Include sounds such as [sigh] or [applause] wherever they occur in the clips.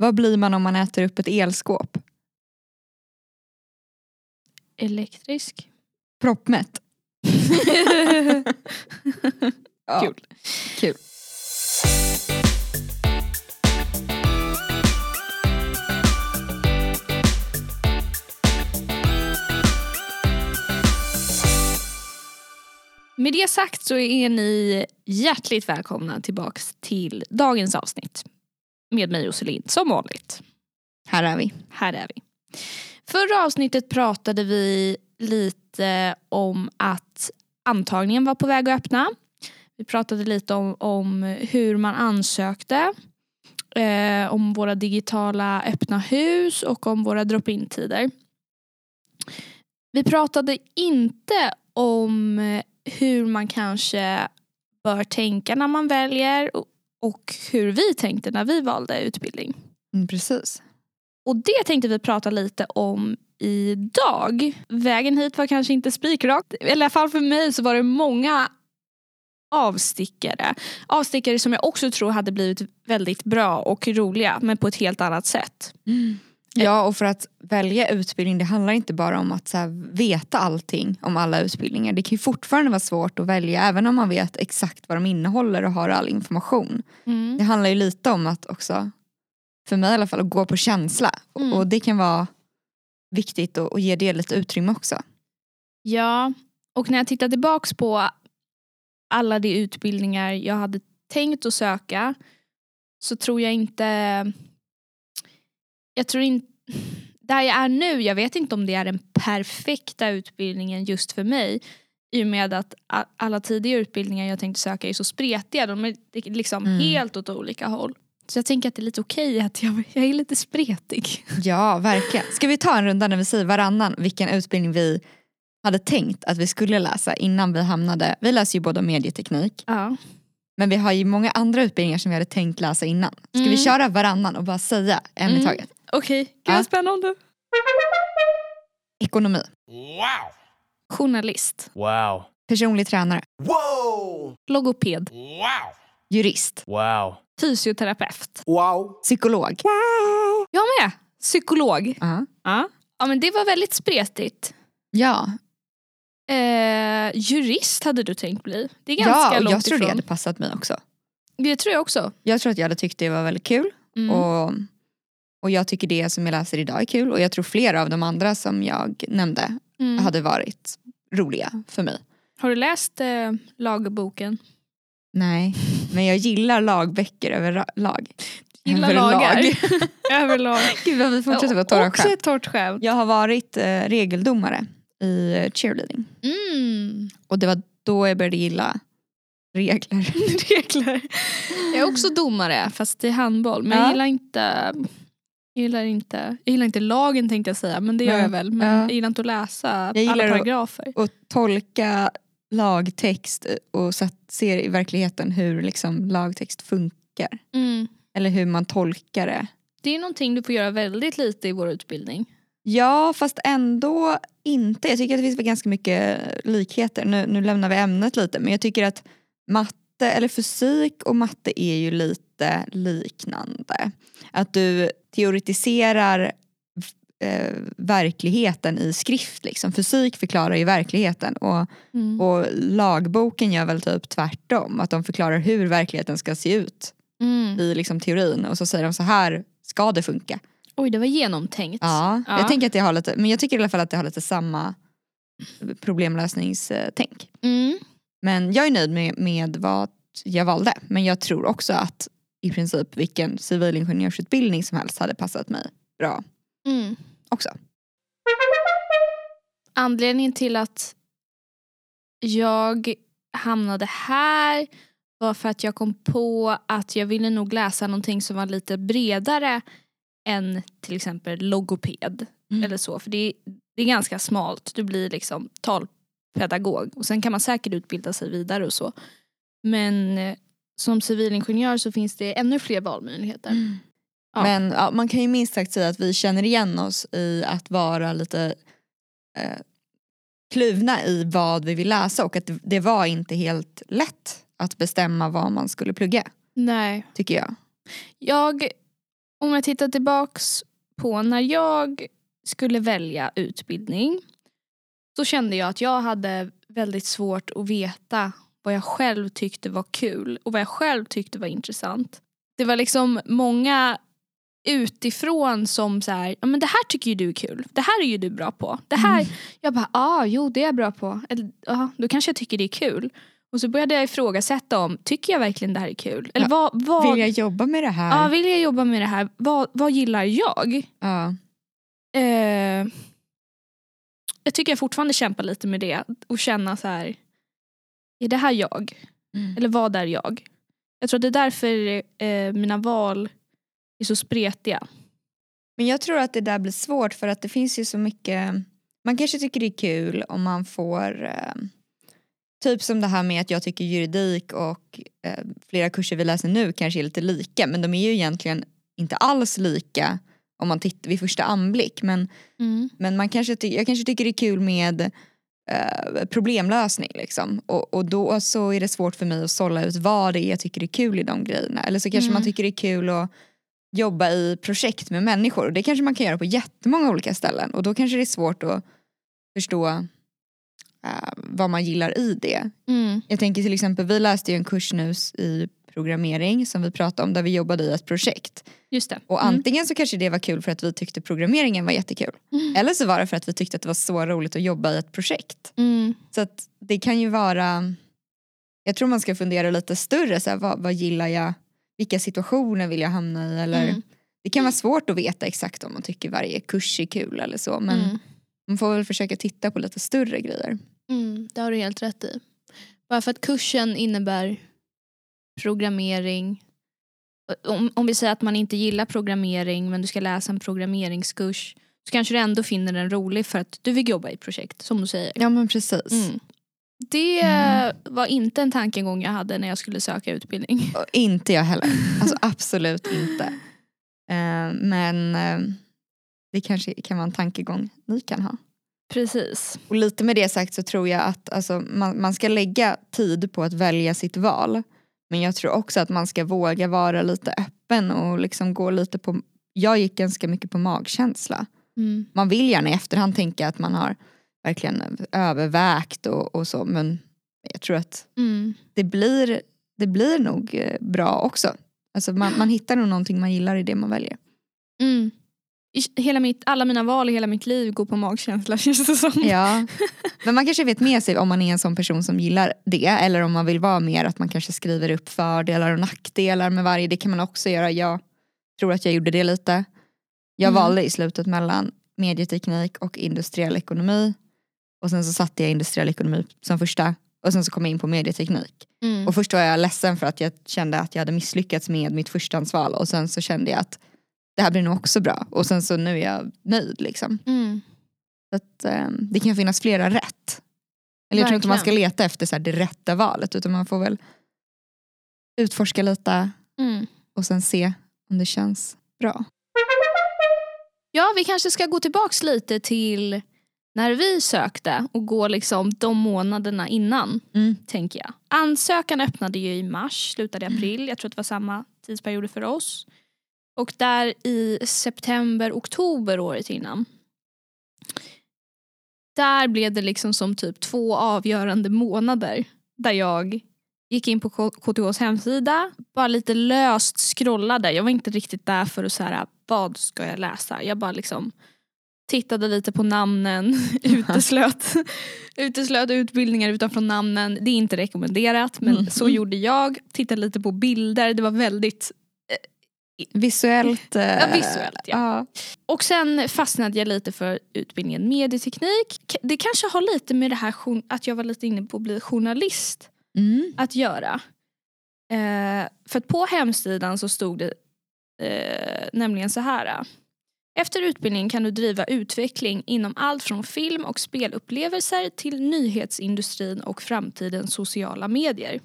Vad blir man om man äter upp ett elskåp? Elektrisk. Proppmätt. [laughs] Ja, Kul. Kul. Med det sagt så är ni hjärtligt välkomna tillbaks till dagens avsnitt. Med mig Josselin, som vanligt. Här är vi. Här är vi. Förra avsnittet pratade vi lite om att antagningen var på väg att öppna. Vi pratade lite om, om hur man ansökte. Eh, om våra digitala öppna hus och om våra drop-in tider. Vi pratade inte om hur man kanske bör tänka när man väljer och- hur vi tänkte när vi valde utbildning. Mm, precis. Och det tänkte vi prata lite om idag. Vägen hit var kanske inte spikrakt. Eller i alla fall för mig så var det många avstickare. Avstickare som jag också tror hade blivit väldigt bra och roliga men på ett helt annat sätt. Ja och för att välja utbildning det handlar inte bara om att här, veta allting om alla utbildningar. Det kan ju fortfarande vara svårt att välja även om man vet exakt vad de innehåller och har all information. Det handlar ju lite om att också, för mig i alla fall, att gå på känsla. Mm. Och det kan vara viktigt att, att ge det lite utrymme också. Ja, och när jag tittar tillbaks på alla de utbildningar jag hade tänkt att söka så tror jag inte... Jag tror inte... Där jag är nu, jag vet inte om det är den perfekta utbildningen just för mig. I och med att alla tidigare utbildningar jag tänkte söka är så spretiga. De är liksom Mm. helt åt olika håll. Så jag tänker att det är lite okej att jag, jag är lite spretig. [laughs] Ja, verkligen. Ska vi ta en runda när vi säger varannan vilken utbildning vi hade tänkt att vi skulle läsa innan vi hamnade, vi läser ju båda medieteknik, Ja. men vi har ju många andra utbildningar som vi hade tänkt läsa innan. Ska vi Mm. köra varannan och bara säga en i Mm. taget? Okej, gud Ja. spännande. Ekonomi, Wow. Journalist. Wow. personlig tränare, Whoa. Logoped. Wow. jurist, Wow. Fysioterapeut. Wow. psykolog. Jag med. Psykolog. Ja. Ja. ja men det var väldigt spretigt. Ja, Eh, jurist hade du tänkt bli. Det är ganska ja långt jag tror det ifrån. hade passat mig också. Det tror jag också. Jag tror att jag hade tyckt det var väldigt kul Mm. och, och jag tycker det som jag läser idag är kul och jag tror flera av de andra som jag nämnde Mm. hade varit roliga för mig. Har du läst eh, lagboken? Nej, men jag gillar lagböcker överlag. Gillar Överlag. lagar. [laughs] Överlag. Gud vad vi fortsätter vara torra Också ett torrt skämt. Jag har varit eh, regeldomare i cheerleading Mm. och det var då jag började gilla regler. [laughs] Regler. Jag är också domare fast i handboll. Men Ja. jag gillar inte jag gillar, inte, jag gillar inte lagen tänkte jag säga, men det gör jag väl. Men Ja. jag gillar inte att läsa Jag gillar alla att- paragrafer. och tolka lagtext och så att se i verkligheten hur liksom lagtext funkar. Mm. Eller hur man tolkar det. Det är någonting du får göra väldigt lite i vår utbildning. Ja fast ändå inte. Jag tycker att det finns ganska mycket likheter. Nu, nu lämnar vi ämnet lite men jag tycker att matte eller fysik och matte är ju lite liknande. Att du teoretiserar eh, verkligheten i skrift. Liksom. Fysik förklarar ju verkligheten och, Mm. och lagboken gör väl typ tvärtom. Att de förklarar hur verkligheten ska se ut Mm. i liksom, teorin och så säger de så här ska det funka. Oj, det var genomtänkt. Ja, Ja. jag tänker att det har lite, men jag tycker i alla fall att det har lite samma problemlösningstänk. Mm. Men jag är nöjd med, med vad jag valde. Men jag tror också att i princip vilken civilingenjörsutbildning som helst hade passat mig bra Mm. också. Anledningen till att jag hamnade här var för att jag kom på att jag ville nog läsa någonting som var lite bredare än till exempel logoped. Mm. Eller så. För det är, det är ganska smalt. Du blir liksom talpedagog. Och sen kan man säkert utbilda sig vidare och så. Men eh, som civilingenjör så finns det ännu fler valmöjligheter. Ja. Men ja, man kan ju minst sagt säga att vi känner igen oss i att vara lite eh, kluvna i vad vi vill läsa och att det, det var inte helt lätt att bestämma vad man skulle plugga Nej. tycker jag. Jag om jag tittar tillbaks på när jag skulle välja utbildning så kände jag att jag hade väldigt svårt att veta vad jag själv tyckte var kul och vad jag själv tyckte var intressant. Det var liksom många utifrån som så här, ja men det här tycker ju du är kul, det här är ju du bra på. Det här, jag bara, ja ah, jo det är jag bra på, eller ja, då kanske jag tycker det är kul. Och så började jag ifrågasätta om, tycker jag verkligen det här är kul? Eller Ja, vad, vad, Vill jag jobba med det här? ja, vill jag jobba med det här? Vad, vad gillar jag? Ja. Eh, jag tycker jag fortfarande kämpar lite med det och känna så här, är det här jag? Mm. Eller vad är jag? Jag tror att det är därför eh, mina val är så spretiga. Men jag tror att det där blir svårt för att det finns ju så mycket Man kanske tycker det är kul om man får eh, Typ som det här med att jag tycker juridik och eh, flera kurser vi läser nu kanske är lite lika men de är ju egentligen inte alls lika om man tittar vid första anblick men, men man kanske jag kanske tycker det är kul med eh, problemlösning liksom. och, och då så är det svårt för mig att sålla ut vad det är jag tycker är kul i de grejerna eller så kanske Mm. man tycker det är kul att jobba i projekt med människor och det kanske man kan göra på jättemånga olika ställen och då kanske det är svårt att förstå eh, vad man gillar i det. Mm. Jag tänker till exempel, vi läste ju en kurs nu i programmering som vi pratade om där vi jobbade i ett projekt Just det. och Mm. antingen så kanske det var kul för att vi tyckte programmeringen var jättekul Mm. eller så var det för att vi tyckte att det var så roligt att jobba i ett projekt. Mm. Så att det kan ju vara, jag tror man ska fundera lite större, så här, vad, vad gillar jag, vilka situationer vill jag hamna i eller Mm. det kan vara svårt att veta exakt om man tycker varje kurs är kul eller så men Mm. man får väl försöka titta på lite större grejer. Mm, det har du helt rätt i. Bara för att kursen innebär programmering. Om, om vi säger att man inte gillar programmering men du ska läsa en programmeringskurs så kanske du ändå finner den rolig för att du vill jobba i projekt som du säger. Ja men precis. Mm. Det Mm. var inte en tankegång jag hade när jag skulle söka utbildning. [laughs] Och inte jag heller, [laughs] alltså absolut inte. Eh, men eh, det kanske kan vara en tankegång ni kan ha. Precis. Och lite med det sagt så tror jag att alltså, man, man ska lägga tid på att välja sitt val. Men jag tror också att man ska våga vara lite öppen och liksom gå lite på, jag gick ganska mycket på magkänsla. Mm. Man vill gärna i efterhand tänka att man har verkligen övervägt och, och så men jag tror att Mm. det blir, det blir nog eh, bra också. Alltså man, man hittar nog någonting man gillar i det man väljer. Mm. Hela mitt, alla mina val i hela mitt liv går på magkänsla [laughs] känns det som. Ja. Men man kanske vet med sig om man är en sån person som gillar det eller om man vill vara mer att man kanske skriver upp fördelar och nackdelar med varje. Det kan man också göra. Jag tror att jag gjorde det lite. Jag Mm. valde i slutet mellan medieteknik och industriell ekonomi. Och sen så satte jag industriell ekonomi som första och sen så kom jag in på medieteknik. Mm. Och först var jag ledsen för att jag kände att jag hade misslyckats med mitt förstahandsval och sen så kände jag att det här blir nog också bra och sen så nu är jag nöjd liksom. Mm. Så att, eh, det kan finnas flera rätt. Eller jag tror inte man ska leta efter så här, det rätta valet utan man får väl utforska lite Mm. och sen se om det känns bra. Ja, vi kanske ska gå tillbaks lite till när vi sökte och gå liksom de månaderna innan, Mm. tänker jag. Ansökan öppnade ju i mars, slutade i april. Jag tror att det var samma tidsperioder för oss. Och där i september, oktober året innan. Där blev det liksom som typ två avgörande månader där jag gick in på KTHs hemsida, bara lite löst scrollade. Jag var inte riktigt där för att så här, vad ska jag läsa? Jag bara liksom tittade lite på namnen, [laughs] uteslöt, [laughs] uteslöt utbildningar utanför namnen. Det är inte rekommenderat men Mm. så gjorde jag. Tittade lite på bilder, det var väldigt Visuellt. eh, Ja, visuellt, ja. ja. Och sen fastnade jag lite för utbildningen medieteknik. Det kanske har lite med det här att jag var lite inne på att bli journalist Mm. att göra. Eh, för att på hemsidan så stod det eh, nämligen så här. Efter utbildningen kan du driva utveckling inom allt från film och spelupplevelser till nyhetsindustrin och framtidens sociala medier.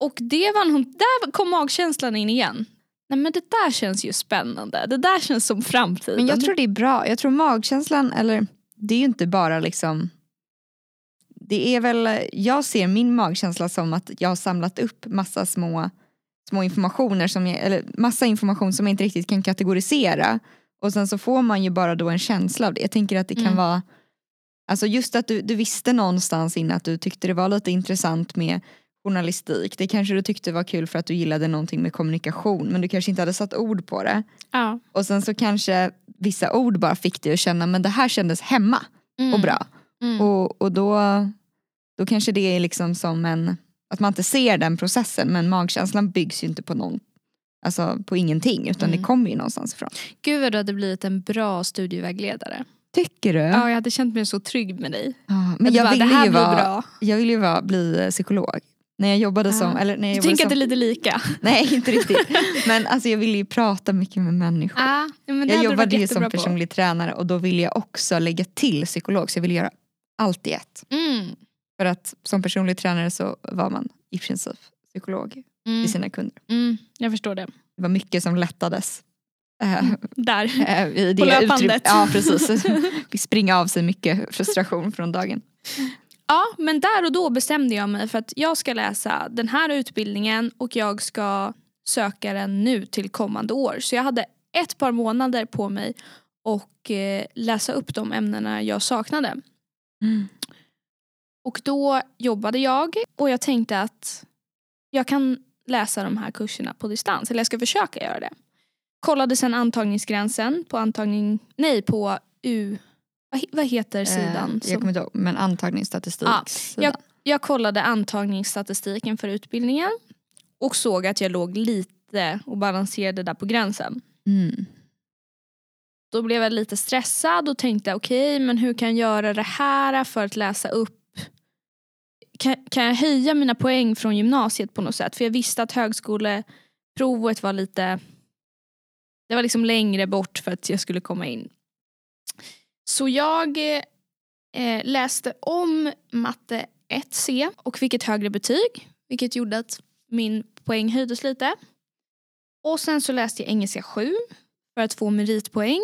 Och det var nog, där kom magkänslan in igen. Nej men det där känns ju spännande. Det där känns som framtiden. Men jag tror det är bra. Jag tror magkänslan, eller det är ju inte bara liksom det är väl, jag ser min magkänsla som att jag har samlat upp massa små, små informationer som jag, eller massa information som jag inte riktigt kan kategorisera. Och sen så får man ju bara då en känsla av det. Jag tänker att det kan Mm. vara Alltså just att du, du visste någonstans innan att du tyckte det var lite intressant med journalistik. Det kanske du tyckte var kul för att du gillade någonting med kommunikation men du kanske inte hade satt ord på det. Ja. Och sen så kanske vissa ord bara fick dig att känna men det här kändes hemma Mm. och bra. Mm. Och, och då, då kanske det är liksom som en, att man inte ser den processen men magkänslan byggs ju inte på någon, alltså på ingenting utan Mm. det kommer ju någonstans ifrån. Gud vad du hade blivit en bra studievägledare. Tycker du? Ja, jag hade känt mig så trygg med dig. Ja, men jag bara, ville ju vara, bra. jag ville ju vara, bli psykolog. När jag jobbade som, Ja. eller när jag Du tänker som, att det är lite lika? [laughs] nej inte riktigt. Men alltså jag ville ju prata mycket med människor. Det jag jobbade ju som på. personlig tränare och då ville jag också lägga till psykolog så jag ville göra allt i ett. Mm. För att som personlig tränare så var man i princip psykolog Mm. till sina kunder. Mm. Jag förstår det. Det var mycket som lättades. äh, Där. [laughs] äh, På löpbandet. Ja precis. [laughs] Fick springa av sig mycket frustration från dagen. Ja, men där och då bestämde jag mig för att jag ska läsa den här utbildningen och jag ska söka den nu till kommande år. Så jag hade ett par månader på mig och eh, läsa upp de ämnena jag saknade. Och då jobbade jag och jag tänkte att jag kan läsa de här kurserna på distans. Eller jag ska försöka göra det. Kollade sen antagningsgränsen på antagning, nej på U, vad, he- vad heter sidan? Eh, som- jag kommer inte ihåg, men antagningsstatistik. Ja, sidan. Jag kollade antagningsstatistiken för utbildningen och såg att jag låg lite och balanserade där på gränsen. Mm. Då blev jag lite stressad och tänkte okej men hur kan jag göra det här för att läsa upp kan, kan jag höja mina poäng från gymnasiet på något sätt? För jag visste att högskoleprovet var lite det var liksom längre bort för att jag skulle komma in. Så jag eh, läste om matte 1C och fick ett högre betyg vilket gjorde att min poäng höjdes lite. Och sen så läste jag engelska 7 för att få meritpoäng.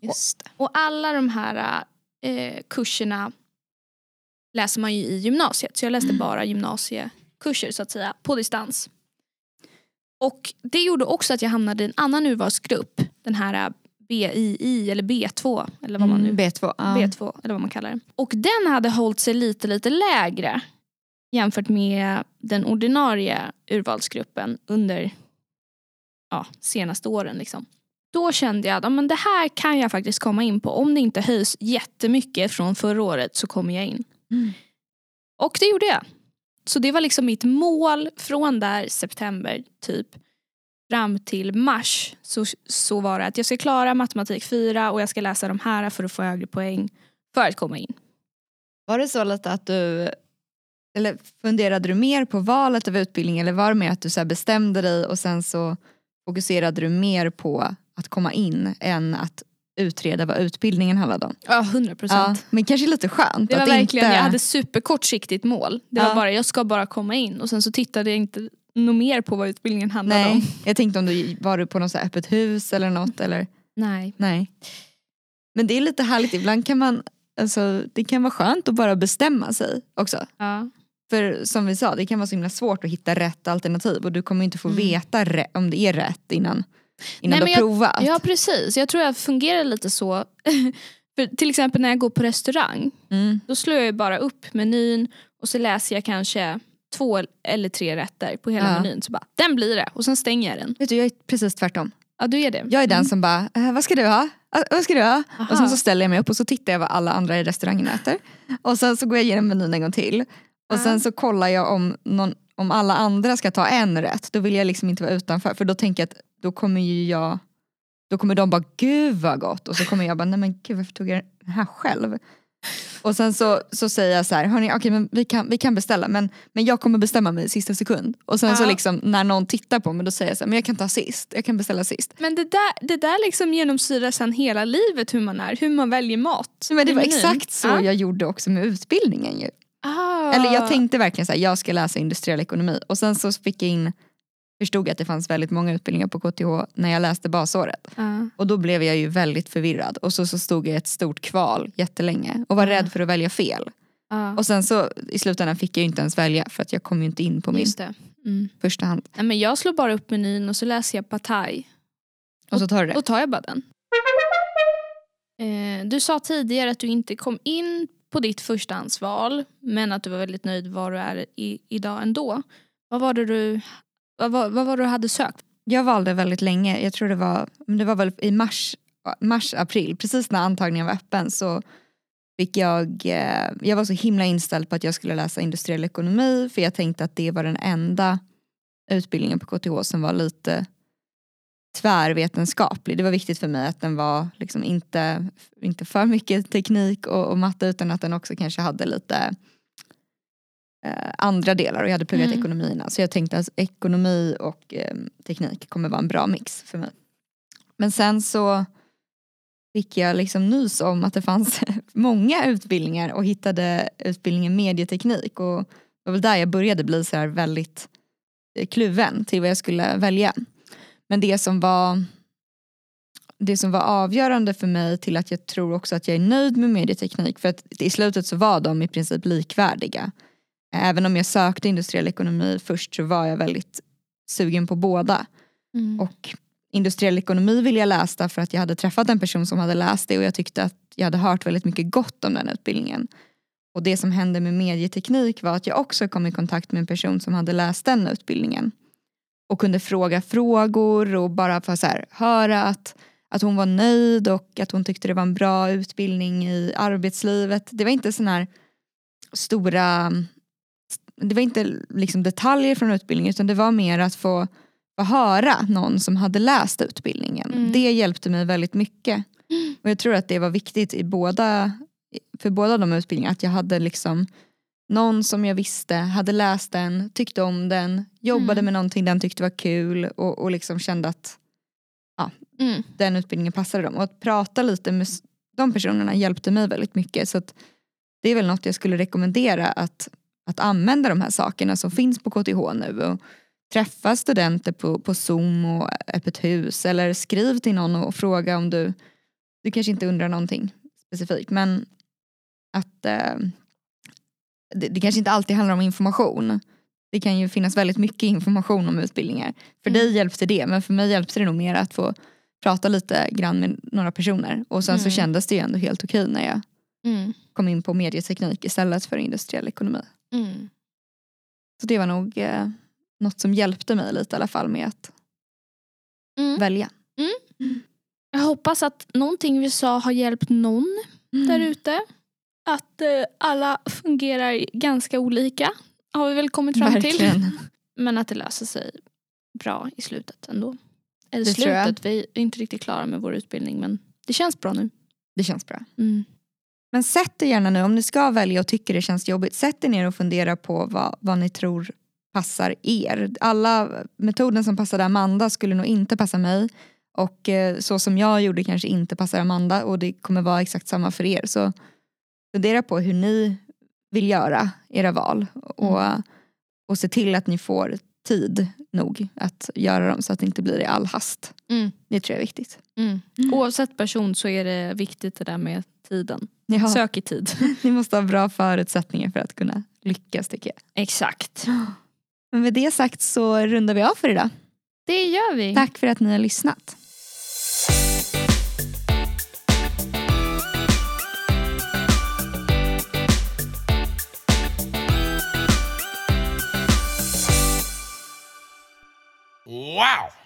Just det. Och alla de här eh, kurserna läser man ju i gymnasiet. Så jag läste Mm. bara gymnasiekurser så att säga på distans. Och det gjorde också att jag hamnade i en annan urvalsgrupp. Den här eh, BII eller B2 eller vad man nu Mm, B2. Ja. B2 eller vad man kallar det. Och den hade hållit sig lite lite lägre jämfört med den ordinarie urvalsgruppen under ja, senaste åren. Liksom. Då kände jag att men det här kan jag faktiskt komma in på. Om det inte höjs jättemycket från förra året så kommer jag in. Mm. Och det gjorde jag. Så det var liksom mitt mål från där september typ fram till mars så, så var det att jag ska klara matematik 4 och jag ska läsa de här för att få högre poäng för att komma in. Var det så lite att du, eller funderade du mer på valet av utbildning eller var det mer att du så bestämde dig och sen så fokuserade du mer på att komma in än att utreda vad utbildningen handlade om? Ja, 100 Ja, procent. men kanske lite skönt Det var att verkligen, inte... jag hade superkortsiktigt mål. Det var Ja. bara, jag ska bara komma in och sen så tittade jag inte något mer på vad utbildningen handlade om. Nej, jag tänkte om du var du på något så här öppet hus eller något eller Nej. nej. Men det är lite härligt, ibland kan man, alltså det kan vara skönt att bara bestämma sig också. Ja. För som vi sa, det kan vara så himla svårt att hitta rätt alternativ och du kommer inte få Mm. veta om det är rätt innan, innan Nej, du har provat. ja precis, jag tror jag fungerar lite så. [laughs] För till exempel när jag går på restaurang Mm. Då slår jag bara upp menyn och så läser jag kanske två eller tre rätter på hela Ja. menyn. Så bara, den blir det. Och sen stänger jag den. Vet du, jag är precis tvärtom. Ja du är det. Jag är den Mm. som bara, eh, vad ska du ha? Ah, vad ska du ha? Aha. Och sen så ställer jag mig upp och så tittar jag vad alla andra i restaurangen äter. Och sen så går jag igenom menyn en gång till. Och sen så kollar jag om, någon, om alla andra ska ta en rätt. Då vill jag liksom inte vara utanför. För då tänker jag att då kommer ju jag då kommer de bara gud vad gott och så kommer jag bara nej men gud varför tog jag den här själv? Och sen så, så säger jag så här, hörni okej men vi kan, vi kan beställa men, men jag kommer bestämma mig i sista sekund. Och sen så Ja. liksom när någon tittar på mig då säger jag så här, men jag kan ta sist, jag kan beställa sist. Men det där, det där liksom genomsyrar sen hela livet hur man är. Hur man väljer mat. Men det var exakt så Ja. jag gjorde också med utbildningen ju. Ah. Eller jag tänkte verkligen så här, jag ska läsa industriell ekonomi och sen så fick jag in, förstod jag att det fanns väldigt många utbildningar på KTH när jag läste basåret. Ja. Och då blev jag ju väldigt förvirrad och så, så stod jag i ett stort kval jättelänge och var Ja. rädd för att välja fel. Ja, Och sen så i slutändan fick jag ju inte ens välja för att jag kom ju inte in på min. Mm. första hand. Nej, men jag slår bara upp menyn och så läser jag Pattaya. Och så tar du det. Då tar jag bara den. Eh, du sa tidigare att du inte kom in på ditt förstahandsval men att du var väldigt nöjd var du är i, idag ändå. Vad var det du, vad, vad, vad var det du hade sökt? Jag valde väldigt länge, jag tror det var, det var väl i mars, mars, april, precis när antagningen var öppen så fick jag, eh, jag var så himla inställd på att jag skulle läsa industriell ekonomi för jag tänkte att det var den enda utbildningen på KTH som var lite tvärvetenskaplig. Det var viktigt för mig att den var liksom inte, inte för mycket teknik och, och matte utan att den också kanske hade lite andra delar och jag hade pluggat Mm. ekonomi innan. Så jag tänkte att ekonomi och eh, teknik kommer vara en bra mix för mig. Men sen så fick jag liksom nys om att det fanns [laughs] många utbildningar och hittade utbildningen medieteknik och det var väl där jag började bli så här väldigt eh, kluven till vad jag skulle välja. Men det som var det som var avgörande för mig till att jag tror också att jag är nöjd med medieteknik för att i slutet så var de i princip likvärdiga. Även om jag sökte industriell ekonomi först så var jag väldigt sugen på båda. Mm. Och industriell ekonomi ville jag läsa för att jag hade träffat en person som hade läst det och jag tyckte att jag hade hört väldigt mycket gott om den utbildningen. Och det som hände med medieteknik var att jag också kom i kontakt med en person som hade läst den utbildningen. Och kunde fråga frågor och bara få så här, höra att, att hon var nöjd och att hon tyckte det var en bra utbildning i arbetslivet. Det var inte sån här stora, det var inte liksom detaljer från utbildningen utan det var mer att få, få höra någon som hade läst utbildningen. Mm. Det hjälpte mig väldigt mycket. Och jag tror att det var viktigt i båda, för båda de utbildningarna att jag hade liksom någon som jag visste hade läst den, tyckte om den, jobbade Mm. med någonting den tyckte var kul och, och liksom kände att Mm. den utbildningen passade dem. Och att prata lite med de personerna hjälpte mig väldigt mycket. Så det är väl något jag skulle rekommendera att, att använda de här sakerna som finns på KTH nu. Och träffa studenter på, på Zoom och öppet hus eller skriv till någon och fråga om du, du kanske inte undrar någonting specifikt men att eh, det, det kanske inte alltid handlar om information. Det kan ju finnas väldigt mycket information om utbildningar. För Mm. dig hjälpte det men för mig hjälpte det nog mer att få prata lite grann med några personer och sen så Mm. kändes det ju ändå helt okej när jag Mm. kom in på medieteknik istället för industriell ekonomi. Mm. Så det var nog eh, något som hjälpte mig lite i alla fall med att Mm. välja. Jag hoppas att någonting vi sa har hjälpt någon där ute. Att eh, alla fungerar ganska olika har vi väl kommit fram till. Verkligen. [laughs] Men att det löser sig bra i slutet ändå. Eller Det slutet, vi är inte riktigt klara med vår utbildning men det känns bra nu. Det känns bra. Mm. Men sätt er gärna nu, om ni ska välja och tycker det känns jobbigt, sätt er ner och fundera på vad, vad ni tror passar er. Alla metoden som passade Amanda skulle nog inte passa mig. Och eh, så som jag gjorde kanske inte passar Amanda och det kommer vara exakt samma för er. Så fundera på hur ni vill göra era val och, och se till att ni får tid nog att göra dem så att det inte blir i all hast. Mm. Det tror jag är viktigt. Mm. Oavsett person så är det viktigt det där med tiden. Ja, Sök i tid. [laughs] ni måste ha bra förutsättningar för att kunna lyckas tycker jag. Exakt. Men med det sagt så rundar vi av för idag. Det gör vi. Tack för att ni har lyssnat. Wow.